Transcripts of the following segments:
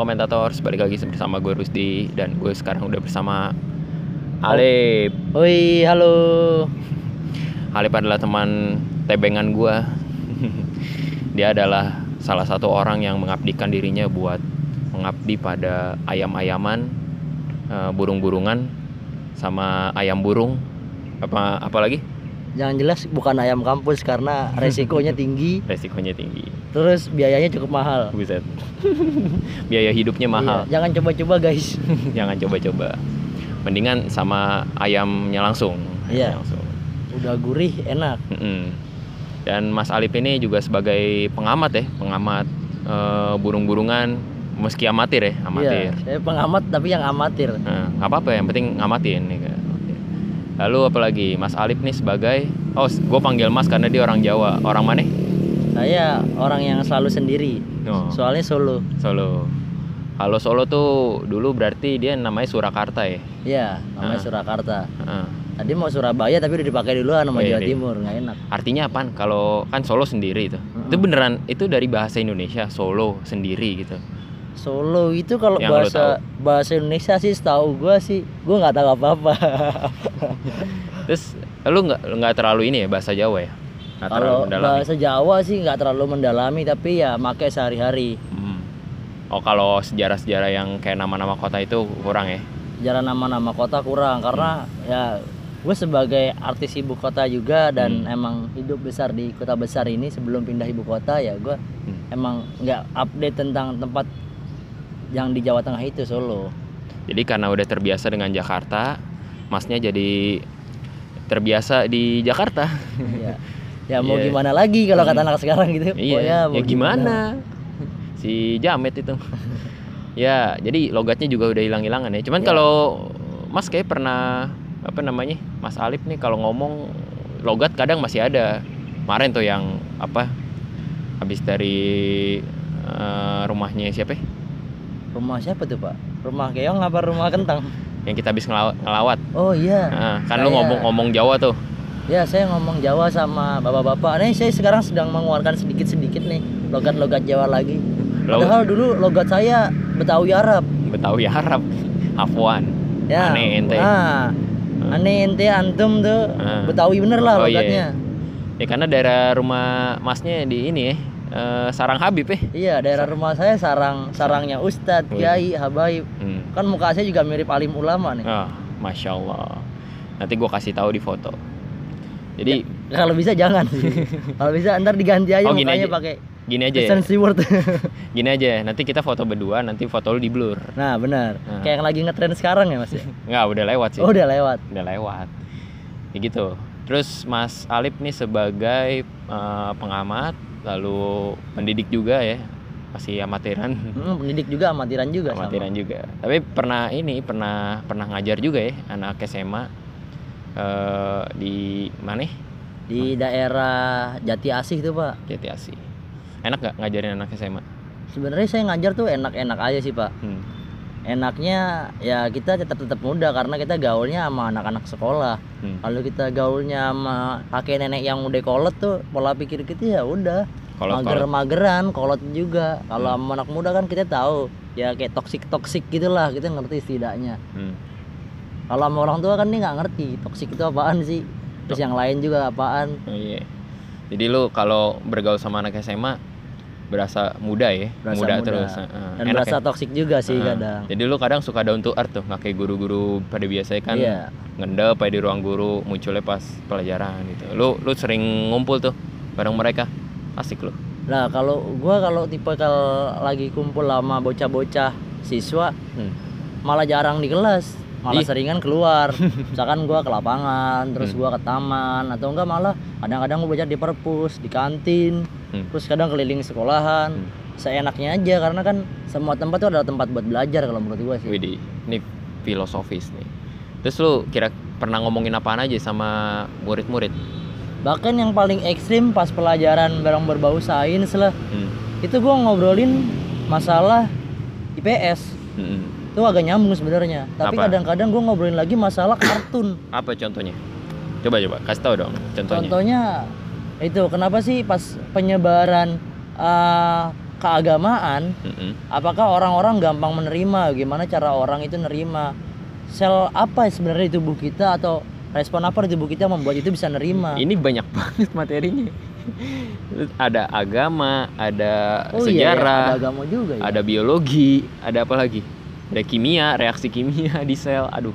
komentator, balik lagi bersama gue Rusdi dan gue sekarang udah bersama Alip. Woi, halo. Alip adalah teman tebengan gue. Dia adalah salah satu orang yang mengabdikan dirinya buat mengabdi pada ayam-ayaman, eh, burung-burungan, sama ayam burung. Apa apalagi? Jangan jelas bukan ayam kampus karena resikonya tinggi, Resikonya tinggi. Terus biayanya cukup mahal. Buset. Biaya hidupnya mahal. Iya, jangan coba-coba guys. Jangan coba-coba. Mendingan sama ayamnya langsung. Iya. Ayamnya Langsung. Udah gurih, enak. Dan Mas Alip ini juga sebagai pengamat ya, pengamat eh, burung-burungan meski amatir ya, amatir. Iya, saya pengamat tapi yang amatir. Nah, nggak apa-apa yang penting ngamatin nih kan. Lalu apalagi Mas Alip nih sebagai oh gue panggil Mas karena dia orang Jawa. Orang mana? Saya orang yang selalu sendiri. No, Soalnya solo. Solo. Kalau Solo tuh dulu berarti dia namanya Surakarta ya. Iya, namanya Ah. Surakarta. Heeh. Tadi mau Surabaya tapi udah dipakai duluan sama Oh, iya, Jawa. Timur, nggak enak. Artinya apaan? Kalau kan Solo sendiri itu. Itu Mm-mm. beneran itu dari bahasa Indonesia Solo sendiri gitu. Solo itu kalau Yang bahasa bahasa Indonesia sih setahu gua sih gua nggak tahu apa-apa. Terus lu nggak nggak terlalu ini ya bahasa Jawa ya? Kalau bahasa Jawa sih nggak terlalu mendalami tapi ya make sehari-hari. Hmm. Oh kalau sejarah-sejarah yang kayak nama-nama kota itu kurang ya? Jalan nama-nama kota kurang karena ya gue sebagai artis ibu kota juga dan Hmm. emang hidup besar di kota besar ini sebelum pindah ibu kota ya gue Hmm. emang nggak update tentang tempat yang di Jawa Tengah itu Solo. Jadi karena udah terbiasa dengan Jakarta, masnya jadi terbiasa di Jakarta. ya. ya mau Iya. gimana lagi kalau kata Hmm. anak sekarang gitu. Iya. Pokoknya ya mau gimana? Si Jamet itu. ya, jadi logatnya juga udah hilang-hilangan ya. Cuman Ya. kalau Mas kayak pernah apa namanya? Mas Alip nih kalau ngomong logat kadang masih ada. Kemarin tuh yang apa? Habis dari eh, rumahnya siapa? ya? Rumah siapa tuh pak? Rumah keong apa rumah kentang? Yang kita habis ngelaw- ngelawat. Oh iya. Nah, kan lu Saya- ngomong-ngomong Jawa tuh. Ya saya ngomong Jawa sama bapak-bapak. Nih saya sekarang sedang mengeluarkan sedikit-sedikit nih logat-logat Jawa lagi. Padahal dulu logat saya Betawi Arab. Betawi Arab, Afwan. Ya. Aneh ente. Ah, aneh ente antum tuh Ah. Betawi bener lah Oh, iya. logatnya. Ya karena daerah rumah Masnya di ini ya, eh, Sarang Habib ya. Iya daerah rumah saya sarang sarangnya Ustadz. Kiai, Habaib. Hmm. Kan muka saya juga mirip alim ulama nih. Ah, masya Allah. Nanti gua kasih tahu di foto. Jadi Kalau bisa jangan sih. Kalau bisa ntar diganti aja Oh, gini mukanya pakai gini aja ya. Stewart. Gini aja. Nanti kita foto berdua. Nanti foto lu di blur. nah benar. Ah. Kayak yang lagi ngetren sekarang ya mas ya. Nggak, udah lewat sih. Oh udah lewat. Udah lewat. Ya gitu. Terus Mas Alip nih sebagai eh, pengamat, lalu pendidik juga ya, masih amatiran. Hmm, pendidik juga amatiran juga sama. amatiran juga tapi pernah ini pernah pernah ngajar juga ya anak SMA eh di mana? Di daerah Jati Asih tuh pak. Jati Asih. Enak gak ngajarin anak SMA sebenarnya saya ngajar tuh enak-enak aja sih pak. Hmm. enaknya ya kita tetap tetap muda karena kita gaulnya sama anak-anak sekolah. Hmm. kalau kita gaulnya sama kakek nenek yang udah kolot tuh pola pikir kita ya udah. Kalau mager kalau mageran kolot juga. Kalau Hmm. sama anak muda kan kita tahu ya kayak toksik toksik gitulah kita ngerti setidaknya. Hmm. Kalau sama orang tua kan dia nggak ngerti toksik itu apaan sih? Terus yang lain juga apaan? Oh, iya. Jadi lu kalau bergaul sama anak SMA berasa muda ya? Berasa muda, muda. terus eh, dan enak berasa ya? toksik juga sih Heeh. kadang. Jadi lu kadang suka down to earth tuh nggak kayak guru-guru pada biasanya kan? Iya. Ngendep di ruang guru munculnya pas pelajaran gitu. Lu lu sering ngumpul tuh bareng mereka? Asik lu. Nah kalau gua kalau tipe kalau lagi kumpul sama bocah-bocah siswa Hmm. malah jarang di kelas, malah Ih. seringan keluar. Misalkan gua ke lapangan, terus Hmm. gua ke taman atau enggak malah kadang-kadang gua belajar di perpus, di kantin, Hmm. terus kadang keliling sekolahan. Hmm. Seenaknya aja karena kan semua tempat itu adalah tempat buat belajar kalau menurut gua sih. Widih, ini filosofis nih. Terus lu kira pernah ngomongin apaan aja sama murid-murid? Bahkan yang paling ekstrim pas pelajaran barang berbau sains lah, Hmm. itu gua ngobrolin masalah IPS. Hmm. Itu agak nyambung sebenarnya tapi Apa? kadang-kadang gue ngobrolin lagi masalah kartun Apa contohnya? Coba coba kasih tahu dong contohnya. contohnya itu kenapa sih pas penyebaran uh, keagamaan Mm-mm. apakah orang-orang gampang menerima gimana cara orang itu nerima sel apa sebenarnya di tubuh kita atau respon apa di tubuh kita yang membuat itu bisa nerima Ini banyak banget materinya. ada agama, ada oh iya ya, sejarah, ada agama juga ya ada biologi, ada apa lagi? Ada kimia, reaksi kimia di sel. Aduh.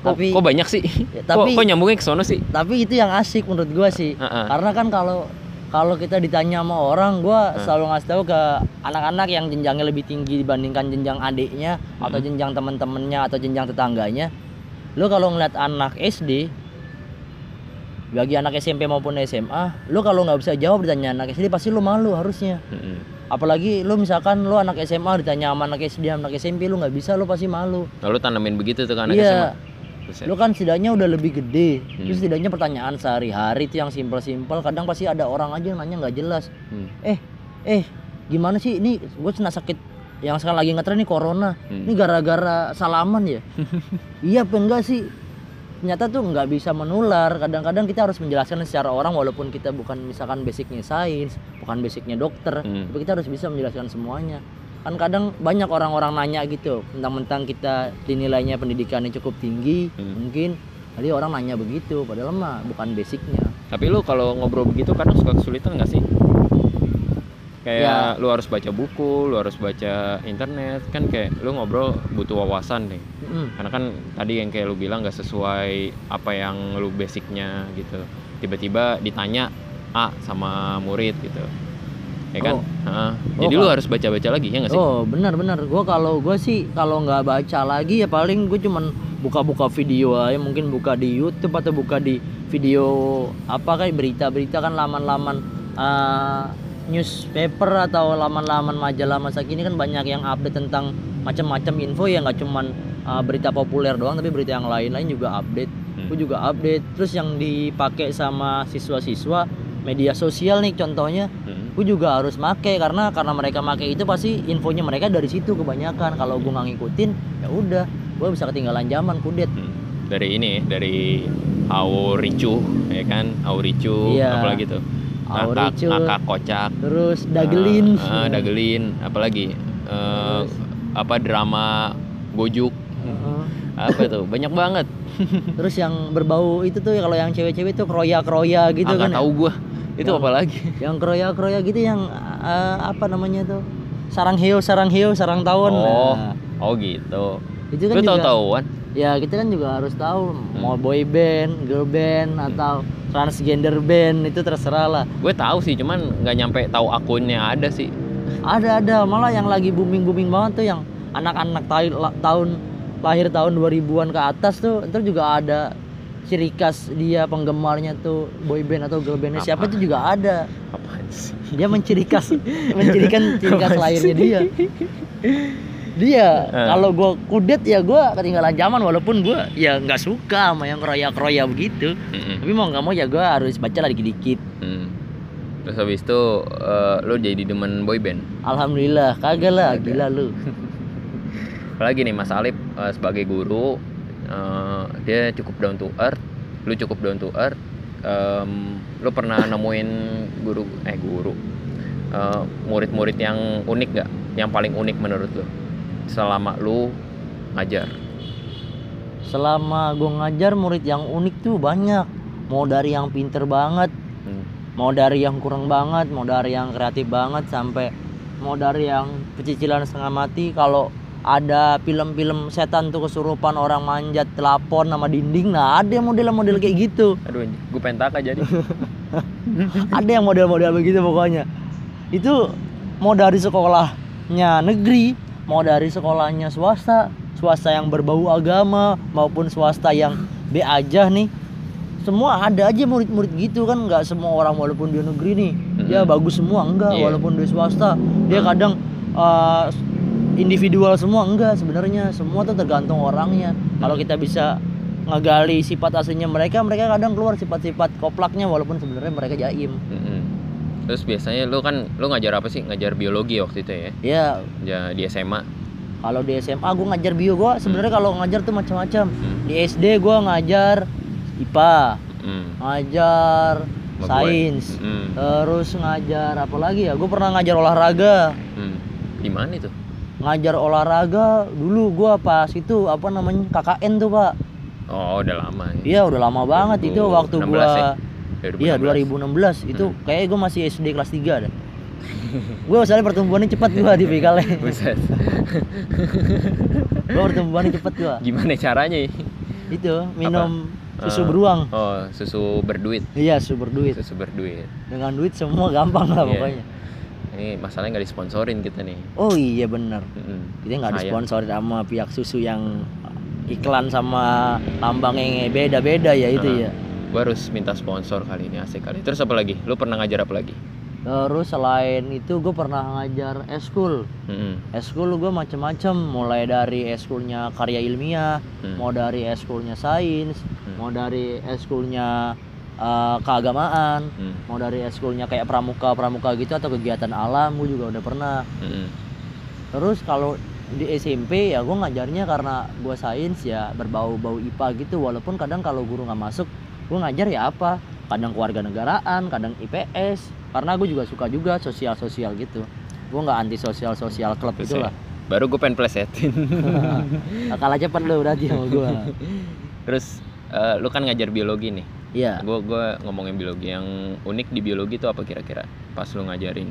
Kok, Tapi- kok banyak sih? Ya, kok, tapi- kok nyambungnya ke sono sih? tapi itu yang asik menurut gua sih Heeh. karena kan kalau kalau kita ditanya sama orang gua Hmm. selalu ngasih tahu ke anak-anak yang jenjangnya lebih tinggi dibandingkan jenjang adiknya atau Hmm. jenjang teman-temannya atau jenjang tetangganya lu kalau ngeliat anak SD bagi anak SMP maupun SMA lu kalau nggak bisa jawab ditanya anak SD pasti lu malu harusnya Mm-mm. Apalagi lu misalkan lu anak SMA ditanya sama anak SD sama anak SMP lu nggak bisa lu pasti malu Lalu tanamin begitu tuh kan anak iya SMA. Buset. lu kan setidaknya udah lebih gede Hmm. terus setidaknya pertanyaan sehari-hari itu yang simpel-simpel kadang pasti ada orang aja yang nanya nggak jelas Hmm. eh eh gimana sih ini gue kena sakit yang sekarang lagi ngetren nih corona Hmm. ini gara-gara salaman ya iya apa enggak sih ternyata tuh nggak bisa menular kadang-kadang kita harus menjelaskan secara orang walaupun kita bukan misalkan basicnya sains bukan basicnya dokter Hmm. tapi kita harus bisa menjelaskan semuanya kan kadang banyak orang-orang nanya gitu mentang-mentang kita dinilainya pendidikannya cukup tinggi Hmm. mungkin tadi orang nanya begitu padahal mah bukan basicnya Tapi lu kalau ngobrol begitu kadang suka kesulitan nggak sih? Kayak Ya. lu harus baca buku, lu harus baca internet, kan kayak lu ngobrol butuh wawasan deh. Mm-mm. Karena kan tadi yang kayak lu bilang nggak sesuai apa yang lu basicnya gitu. Tiba-tiba ditanya A sama murid gitu. Ya kan? Oh. Oh, Jadi lu harus baca-baca lagi ya nggak sih? Oh benar-benar gue kalau gue sih kalau nggak baca lagi ya paling gue cuman buka-buka video aja mungkin buka di YouTube atau buka di video apa kayak berita-berita kan laman-laman eh, newspaper atau laman-laman majalah masa kini kan banyak yang update tentang macam-macam info ya nggak cuman eh, berita populer doang tapi berita yang lain-lain juga update Hmm. gue juga update terus yang dipakai sama siswa-siswa media sosial nih contohnya Hmm. gue juga harus make karena karena mereka make itu pasti infonya mereka dari situ kebanyakan kalau gue nggak ngikutin ya udah gue bisa ketinggalan zaman kudet Hmm. Dari ini, dari Auricu, ya kan? Auricu, Iya. apalagi tuh? Auricu. ngakak kocak. terus dagelin Ah, ah, dagelin, apalagi Eh, apa drama gojuk. Apa tuh banyak banget. Terus yang berbau itu tuh kalau yang cewek-cewek tuh kroya kroya gitu ah, kan ya? tahu gua. Itu Yang- apa lagi? yang kroya kroya gitu yang eh, apa namanya tuh? Sarang hiu sarang hiu sarang tawon oh Nah, oh gitu. Itu kan lu tahu tahuan ya kita kan juga harus tahu Hmm. mau boy band girl band atau transgender band itu terserah lah. Gue tahu sih cuman nggak nyampe tahu akunnya ada sih. Ada ada. Malah yang lagi booming booming banget tuh yang anak-anak tahun lahir tahun 2000-an ke atas tuh ntar juga ada ciri khas dia penggemarnya tuh boy band atau girl bandnya. Siapa Apa? itu juga ada. Apaan sih? Dia menciri khas mencirikan ciri khas lahirnya dia. Dia Eh. kalau gua kudet ya gua ketinggalan zaman walaupun gua ya nggak suka sama yang kroya kroya begitu. Mm-mm. tapi mau nggak mau ya gua harus baca lah dikit dikit Hmm. terus habis itu eh, lu jadi demen boy band? Alhamdulillah kagak lah gila lu apalagi nih Mas Alip eh, sebagai guru eh, dia cukup down to earth lu cukup down to earth Em, lu pernah nemuin guru eh guru eh, murid-murid yang unik nggak? Yang paling unik menurut lu selama lu ngajar? Selama gue ngajar murid yang unik tuh banyak. Mau dari yang pinter banget Hmm. mau dari yang kurang banget mau dari yang kreatif banget sampai mau dari yang pecicilan setengah mati kalau ada film-film setan tuh kesurupan orang manjat telapon sama dinding. Nah ada yang model-model kayak gitu. Aduh gue pentaka jadi. Ada yang model-model begitu pokoknya. Itu mau dari sekolahnya negeri mau dari sekolahnya swasta swasta yang berbau agama maupun swasta yang B aja nih. Semua ada aja murid-murid gitu kan nggak semua orang walaupun dia negeri nih. Dia Mhm. bagus semua enggak Iya. walaupun dia swasta. Dia kadang uh, individual semua enggak sebenarnya. Semua tuh tergantung orangnya. Kalau kita bisa ngegali sifat aslinya mereka mereka kadang keluar sifat-sifat koplaknya walaupun sebenarnya mereka jaim. Mm-mm. terus biasanya lu kan lu ngajar apa sih? Ngajar biologi waktu itu ya? Ya ya di SMA kalau di SMA gue ngajar bio. Gue sebenarnya kalau ngajar tuh macam-macam. Hmm. di SD gue ngajar IPA Hmm. ngajar sains Mm, terus ngajar apa lagi ya? Gue pernah ngajar olahraga. Mm. Di mana itu? Ngajar olahraga dulu gua pas itu apa namanya KKN tuh pak Oh, udah lama ya. iya udah lama banget itu waktu 2016 gua ya? iya 2016. 2016 itu Hmm. kayaknya gua masih SD kelas 3 dah gua soalnya pertumbuhannya cepat gua tipikalnya Buset. gua pertumbuhannya cepat gua Gimana caranya? ya? itu minum susu Eh, beruang Oh, susu berduit. iya susu berduit Susu berduit. dengan duit semua gampang lah Iya. pokoknya Ini masalahnya nggak disponsorin kita nih. oh iya bener Mm-mm. kita nggak disponsorin sama pihak susu yang iklan sama lambangnya beda-beda ya itu Heeh. ya Gua harus minta sponsor kali ini asik kali. Terus apa lagi? Lu pernah ngajar apa lagi? terus selain itu gue pernah ngajar eskul Mm-mm. eskul gue macem-macem mulai dari eskulnya karya ilmiah Hmm. mau dari eskulnya sains Hmm. mau dari eskulnya uh, keagamaan Mm. mau dari eskulnya kayak pramuka pramuka gitu atau kegiatan alam gue juga udah pernah Mm-mm. terus kalau di SMP ya gue ngajarnya karena gue sains ya berbau-bau IPA gitu walaupun kadang kalau guru nggak masuk gue ngajar ya apa kadang keluarga negaraan kadang IPS karena gue juga suka juga sosial sosial gitu gue nggak anti sosial sosial klub itu ya, lah Baru gue pengen plesetin. kalah cepet lo berarti sama gue Terus eh, lu kan ngajar biologi nih. Iya Gue gua ngomongin biologi yang unik di biologi itu apa kira-kira? Pas lu ngajarin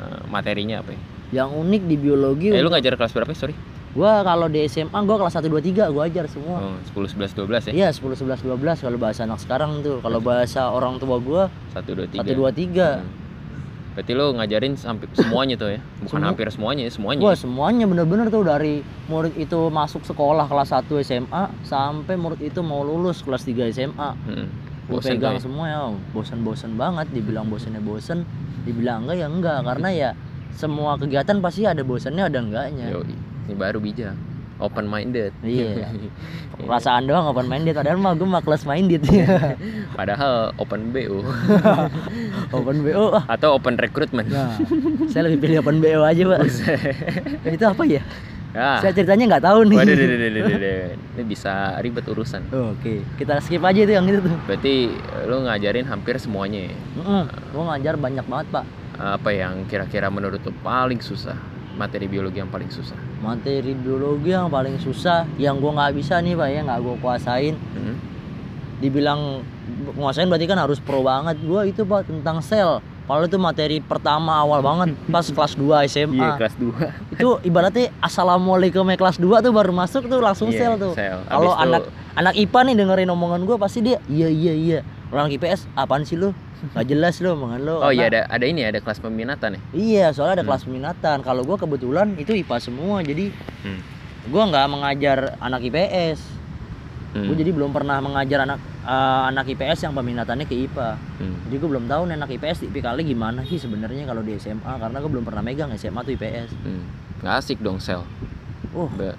eh, materinya apa ya? yang unik di biologi Eh lu ngajar kelas berapa? Sorry. gue kalau di SMA gue kelas 1 2 3 gue ajar semua Oh, 10 11 12 ya. Iya 10 11 12 kalau bahasa anak sekarang tuh. Kalau bahasa orang tua gua 1 2 3. 1 2 3. Hmm. Berarti lu ngajarin sampai semuanya tuh ya? Bukan Semua. hampir semuanya, ya, semuanya. Wah, semuanya bener-bener tuh dari murid itu masuk sekolah kelas 1 SMA sampai murid itu mau lulus kelas 3 SMA. Hmm. Bosen pegang ya? semua ya. Bosen-bosen banget, dibilang bosennya bosen, dibilang enggak ya enggak karena ya semua kegiatan pasti ada bosennya ada enggaknya. Yoi. Ini baru bijak. Open minded. Iya. Perasaan doang open minded padahal mah gue mah kelas minded. Padahal open BO open BO atau open recruitment. Nah, saya lebih pilih open BO aja, Pak. itu apa ya? Ah. Saya ceritanya nggak tahu nih. Waduh, waduh, waduh, waduh. Ini bisa ribet urusan. Oke, kita skip aja itu yang itu tuh. Berarti lu ngajarin hampir semuanya ya? Mm Gue ngajar banyak banget pak. Apa yang kira-kira menurut lu paling susah? Materi biologi yang paling susah? Materi biologi yang paling susah, yang gue nggak bisa nih pak ya, nggak gue kuasain. Hmm? Dibilang nguasain berarti kan harus pro banget. Gue itu pak tentang sel. Kalau itu materi pertama awal banget pas kelas 2 SMA. Iya, kelas 2. Itu ibaratnya assalamualaikum ya kelas 2 tuh baru masuk tuh langsung Iya, sel tuh. Kalau anak anak IPA nih dengerin omongan gue pasti dia iya iya iya. Orang IPS apaan sih lu? Gak jelas lu omongan lu. Oh iya Karena- ada ada ini ya, ada kelas peminatan ya? Iya, soalnya ada Hmm. kelas peminatan. Kalau gua kebetulan itu IPA semua, jadi Hmm. gua nggak mengajar anak IPS. Hmm. Gua jadi belum pernah mengajar anak eh, anak IPS yang peminatannya ke IPA. Hmm. Jadi gua belum tahu nih anak IPS tipikalnya gimana sih sebenarnya kalau di SMA karena gua belum pernah megang SMA tuh IPS. Hmm. Nggak asik dong sel. Oh, Ba-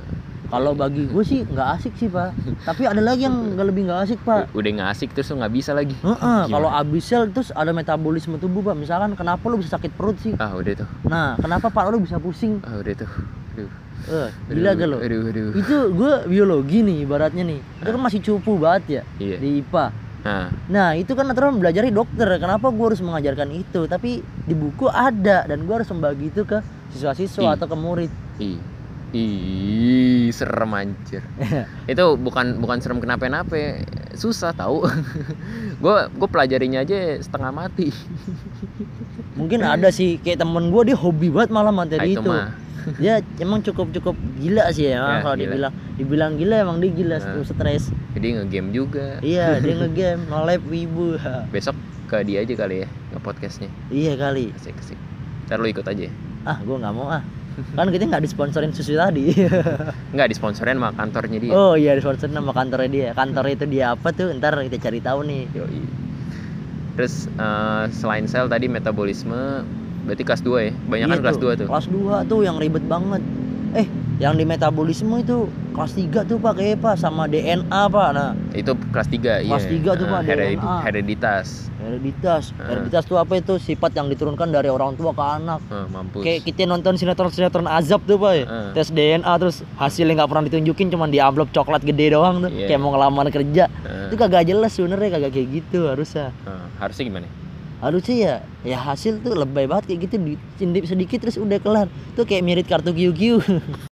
kalau bagi gue sih nggak asik sih pak. Tapi ada lagi yang nggak lebih nggak asik pak. Udah nggak asik terus nggak bisa lagi. Heeh, Gimana? kalau abis sel terus ada metabolisme tubuh pak. Misalkan kenapa lu bisa sakit perut sih? Ah udah tuh. Nah, kenapa pak lu bisa pusing? Ah udah tuh. Aduh. Eh, gila gak lo? Aduh aduh. itu gue biologi nih ibaratnya nih itu kan masih cupu banget ya Iya. di IPA Nah, nah itu kan aturan belajar dokter kenapa gue harus mengajarkan itu tapi di buku ada dan gue harus membagi itu ke siswa-siswa atau ke murid ih. Ih, serem anjir. itu bukan bukan serem kenapa-napa, susah tahu. gue gue pelajarinya aja setengah mati. mungkin ada sih kayak temen gue dia hobi banget malah Ah, materi itu itu mah. Dia emang cukup cukup gila sih ya, Ya, kalau dibilang dibilang gila emang dia gila Nah. stres Jadi ngegame juga. iya dia ngegame nge-lab wibu Besok ke dia aja kali ya nge-podcastnya. iya kali Asik asik. Ntar lu ikut aja. ah gue nggak mau ah kan kita nggak disponsorin susu tadi Nggak disponsorin sama kantornya dia. Oh iya disponsorin sama kantornya dia. Kantor itu dia apa tuh? Ntar kita cari tahu nih. Yoi. Terus eh, selain sel tadi metabolisme berarti kelas 2 ya. Banyak kan Iya kelas 2 tuh. Kelas 2 tuh yang ribet banget. Eh, yang di metabolisme itu kelas 3 tuh Pak kayak Pak sama DNA Pak. Nah, Itu kelas 3 iya. Kelas tiga tuh, Eh, Pak, heredi- DNA. hereditas. hereditas. Ah. Hereditas tuh apa itu? Sifat yang diturunkan dari orang tua ke anak. Eh, mampus. Kayak kita nonton sinetron-sinetron azab tuh Pak ya. Ah. Tes DNA terus hasilnya nggak pernah ditunjukin cuman di amplop coklat gede doang tuh. Iya. Kayak mau ngelamar kerja. Eh, Itu kagak jelas sebenarnya kagak kayak gitu harusnya. eh, harusnya gimana? Harusnya ya ya hasil tuh lebay banget kayak gitu dicindip sedikit terus udah kelar. Tuh kayak mirip kartu QQ